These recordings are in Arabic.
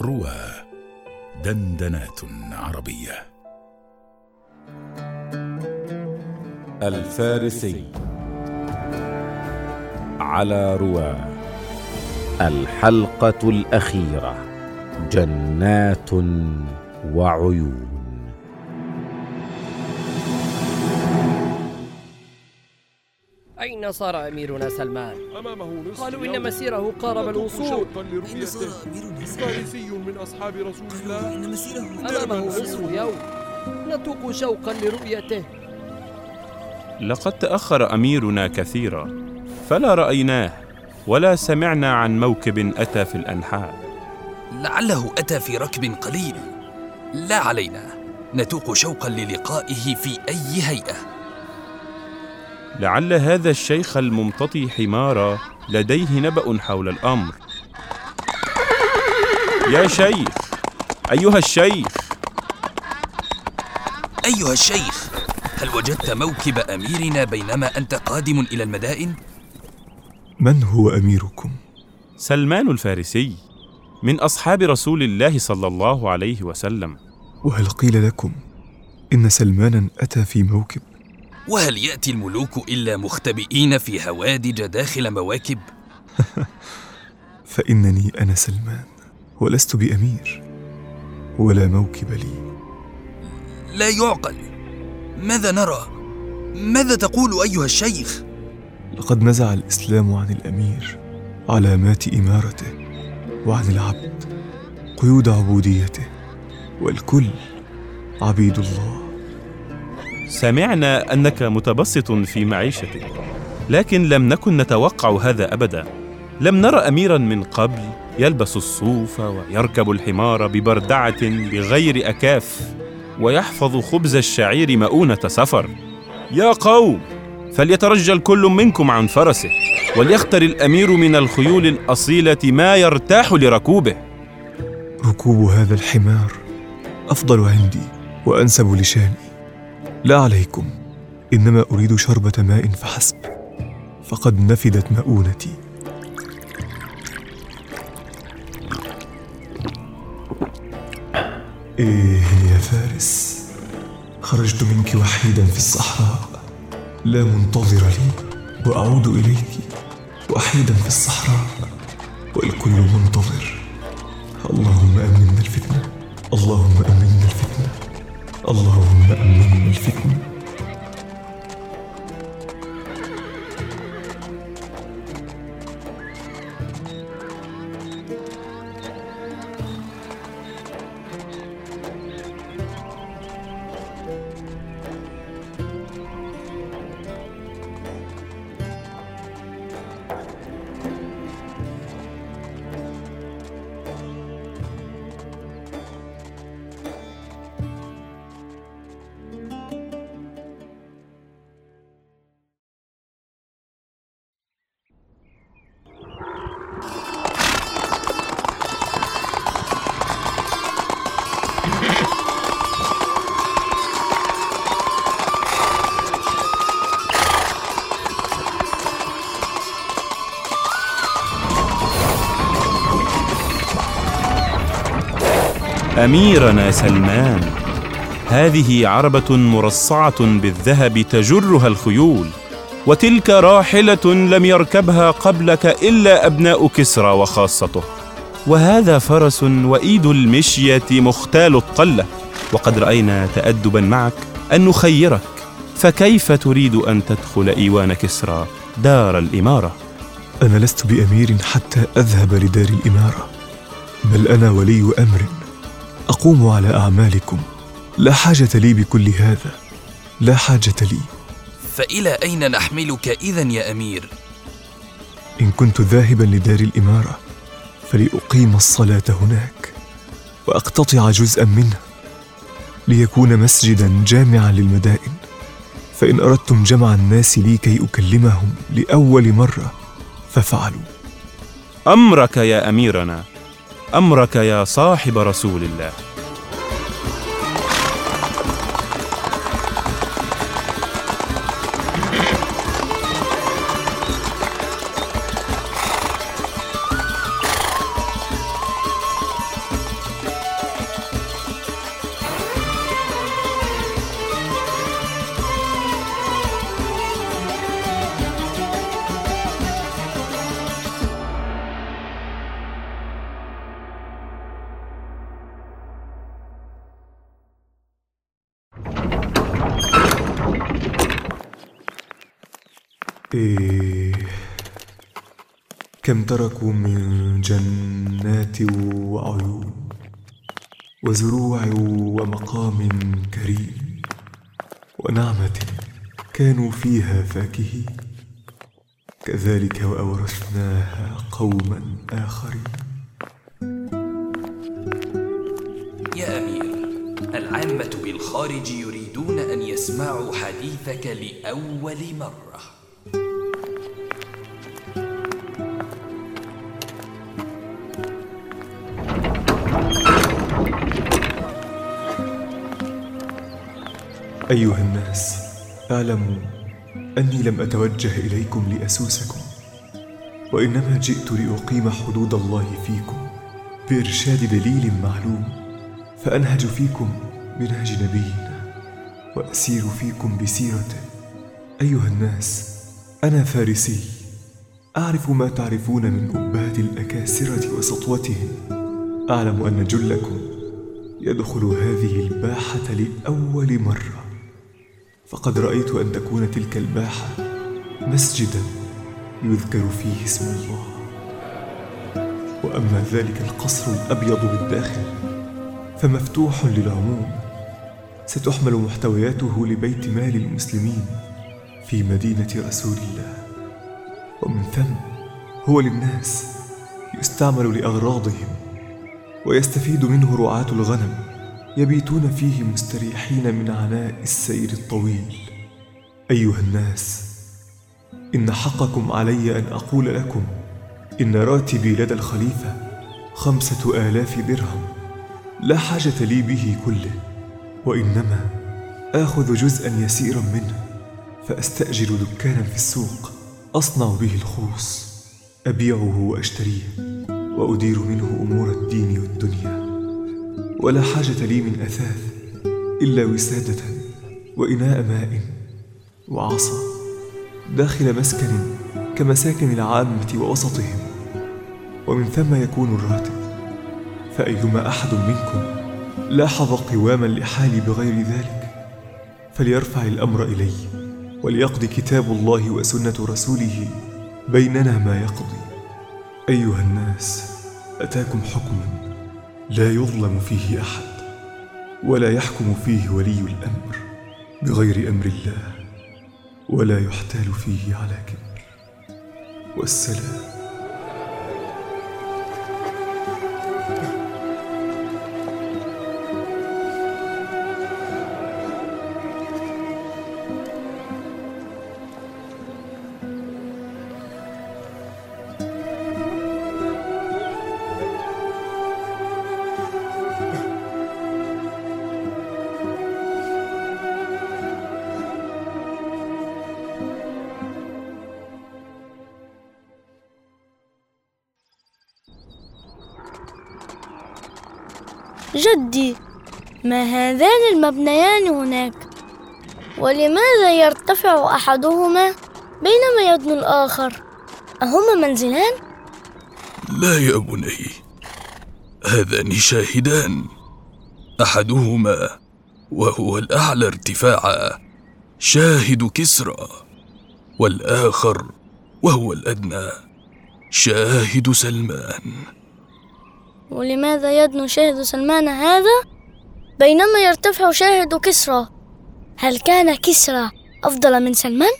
روى دندنات عربية. الفارسي على رواه الحلقة الأخيرة جنات وعيون. أين صار أميرنا سلمان؟ أمامه نصف قالوا إن. مسيره قارب الوصول. أين صار أميرنا فارسي من أصحاب رسول الله. إن مسيره أمامه نصف يوم. نتوق شوقا لرؤيته. لقد تأخر أميرنا كثيرا فلا رأيناه ولا سمعنا عن موكب أتى في الأنحاء. لعله أتى في ركب قليل. لا علينا. نتوق شوقا للقائه في أي هيئة. لعل هذا الشيخ الممتطي حمارا لديه نبأ حول الأمر. يا شيخ أيها الشيخ. أيها الشيخ هل وجدت موكب أميرنا بينما أنت قادم إلى المدائن؟ من هو أميركم؟ سلمان الفارسي من أصحاب رسول الله صلى الله عليه وسلم. وهل قيل لكم إن سلمانا أتى في موكب؟ وهل يأتي الملوك إلا مختبئين في هوادج داخل مواكب؟ فإنني أنا سلمان ولست بأمير ولا موكب لي لا يعقل ماذا نرى؟ ماذا تقول أيها الشيخ؟ لقد نزع الإسلام عن الأمير علامات إمارته وعن العبد قيود عبوديته والكل عبيد الله سمعنا أنك متبسط في معيشتك لكن لم نكن نتوقع هذا أبدا. لم نرى أميرا من قبل يلبس الصوف ويركب الحمار ببردعة بغير أكاف ويحفظ خبز الشعير مؤونة سفر. يا قوم فليترجل كل منكم عن فرسه وليختر الأمير من الخيول الأصيلة ما يرتاح لركوبه. ركوب هذا الحمار أفضل عندي وأنسب لشاني. لا عليكم. إنما أريد شربة ماء فحسب. فقد نفدت مؤونتي. إيه يا فارس. خرجت منك وحيدا في الصحراء. لا منتظر لي وأعود إليك وحيدا في الصحراء. والكل منتظر. اللهم امنا Euh, Il fait أميرنا سلمان. هذه عربة مرصعة بالذهب تجرها الخيول وتلك راحلة لم يركبها قبلك إلا أبناء كسرى وخاصته. وهذا فرس وإيد المشية مختال الطلة وقد رأينا تأدبا معك أن نخيرك. فكيف تريد أن تدخل إيوان كسرى دار الإمارة؟ أنا لست بأمير حتى أذهب لدار الإمارة بل أنا ولي أمر. أقوم على أعمالكم. لا حاجة لي بكل هذا. لا حاجة لي. فإلى أين نحملك إذا يا أمير؟ إن كنت ذاهبا لدار الإمارة فلأقيم الصلاة هناك وأقتطع جزءا منها ليكون مسجدا جامعا للمدائن. فإن أردتم جمع الناس لي كي أكلمهم لأول مرة ففعلوا أمرك يا أميرنا. أمرك يا صاحب رسول الله. إيه كم تركوا من جنات وعيون وزروع ومقام كريم ونعمة كانوا فيها فاكهين. كذلك وأورثناها قوما آخرين. يا أمير العامة بالخارج يريدون أن يسمعوا حديثك لأول مرة. أيها الناس اعلموا أني لم أتوجه إليكم لأسوسكم وإنما جئت لأقيم حدود الله فيكم بإرشاد دليل معلوم فأنهج فيكم بنهج نبينا وأسير فيكم بسيرته. أيها الناس أنا فارسي أعرف ما تعرفون من أبات الأكاسرة وسطوتهم. أعلم أن جلكم يدخل هذه الباحة لأول مرة. فقد رأيت أن تكون تلك الباحة مسجدا يذكر فيه اسم الله. وأما ذلك القصر الأبيض بالداخل فمفتوح للعموم ستحمل محتوياته لبيت مال المسلمين في مدينة رسول الله. ومن ثم هو للناس يستعمل لأغراضهم ويستفيد منه رعاة الغنم. يبيتون فيه مستريحين من عناء السير الطويل. أيها الناس إن حقكم علي أن أقول لكم إن راتبي لدى الخليفة خمسة آلاف درهم. لا حاجة لي به كله وإنما آخذ جزءا يسيرا منه فأستأجر دكانا في السوق أصنع به الخوص أبيعه وأشتريه وأدير منه أمور الدين والدنيا. ولا حاجة لي من أثاث إلا وسادة وإناء ماء وعصا داخل مسكن كمساكن العامة ووسطهم. ومن ثم يكون الراتب فأيما أحد منكم لاحظ قواما لحالي بغير ذلك؟ فليرفع الأمر إلي وليقضي كتاب الله وسنة رسوله بيننا ما يقضي. أيها الناس أتاكم حكم لا يظلم فيه أحد ولا يحكم فيه ولي الأمر بغير أمر الله ولا يحتال فيه على كبر. والسلام. جدي ما هذان المبنيان هناك؟ ولماذا يرتفع أحدهما بينما يدنو الآخر؟ أهما منزلان؟ لا يا بني؟ هذان شاهدان. أحدهما وهو الأعلى ارتفاعا شاهد كسرى والآخر وهو الأدنى شاهد سلمان. ولماذا يدنو شاهد سلمان هذا؟ بينما يرتفع شاهد كسرى. هل كان كسرى أفضل من سلمان؟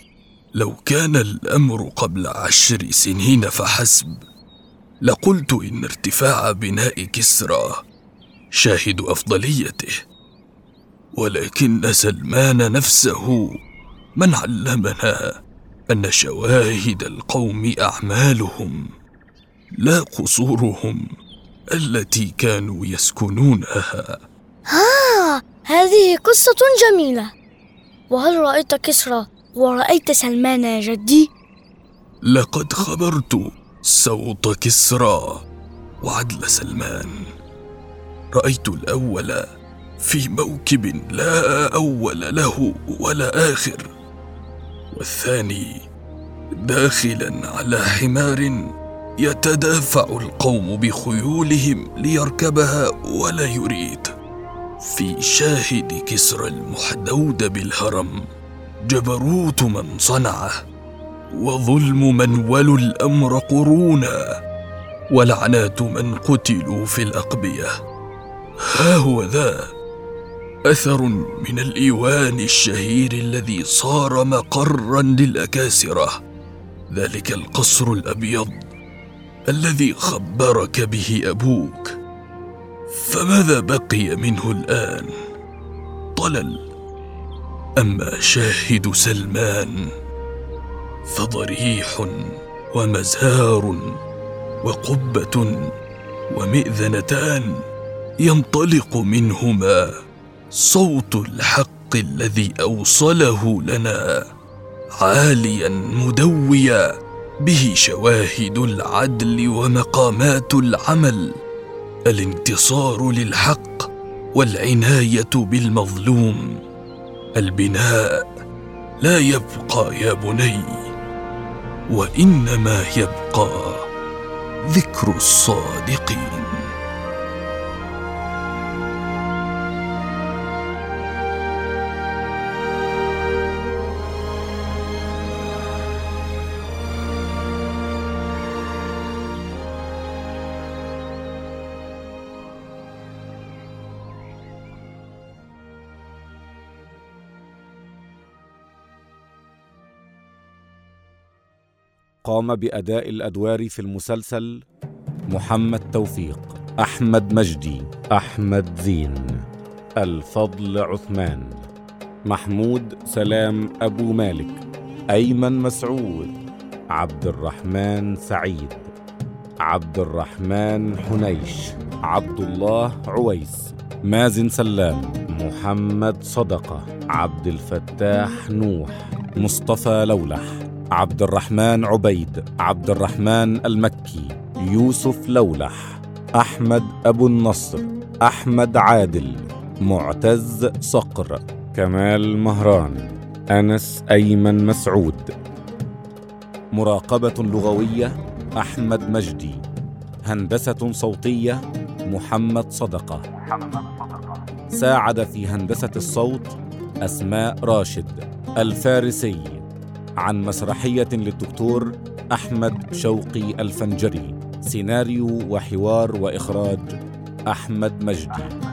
لو كان الأمر قبل عشر سنين فحسب. لقلت إن ارتفاع بناء كسرى شاهد أفضليته. ولكن سلمان نفسه من علمنا أن شواهد القوم أعمالهم لا قصورهم. التي كانوا يسكنونها. آه هذه قصة جميلة. وهل رأيت كسرى ورأيت سلمان يا جدي؟ لقد خبرت صوت كسرى وعدل سلمان. رأيت الأول في موكب لا أول له ولا آخر والثاني داخلا على حمار يتدافع القوم بخيولهم ليركبها ولا يريد. في شاهد كسرى المحدود بالهرم جبروت من صنعه وظلم من ولوا الأمر قرونا ولعنات من قتلوا في الأقبية. ها هو ذا أثر من الإيوان الشهير الذي صار مقرا للأكاسرة. ذلك القصر الأبيض الذي خبرك به أبوك. فماذا بقي منه الآن؟ طلل. أما شاهد سلمان فضريح ومزهار وقبة ومئذنتان ينطلق منهما صوت الحق الذي أوصله لنا عاليا مدويا. به شواهد العدل ومقامات العمل الانتصار للحق والعناية بالمظلوم البناء لا يبقى يا بني وإنما يبقى ذكر الصادقين. قام بأداء الأدوار في المسلسل محمد توفيق أحمد مجدي أحمد زين الفضل عثمان محمود سلام أبو مالك أيمن مسعود عبد الرحمن سعيد عبد الرحمن حنيش عبد الله عويس مازن سلام محمد صدقة عبد الفتاح نوح مصطفى لولح. عبد الرحمن عبيد عبد الرحمن المكي يوسف لولح أحمد أبو النصر أحمد عادل معتز صقر كمال مهران أنس أيمن مسعود. مراقبة لغوية أحمد مجدي. هندسة صوتية محمد صدقة. ساعد في هندسة الصوت أسماء راشد الفارسي. عن مسرحية للدكتور أحمد شوقي الفنجري سيناريو وحوار وإخراج أحمد مجدي.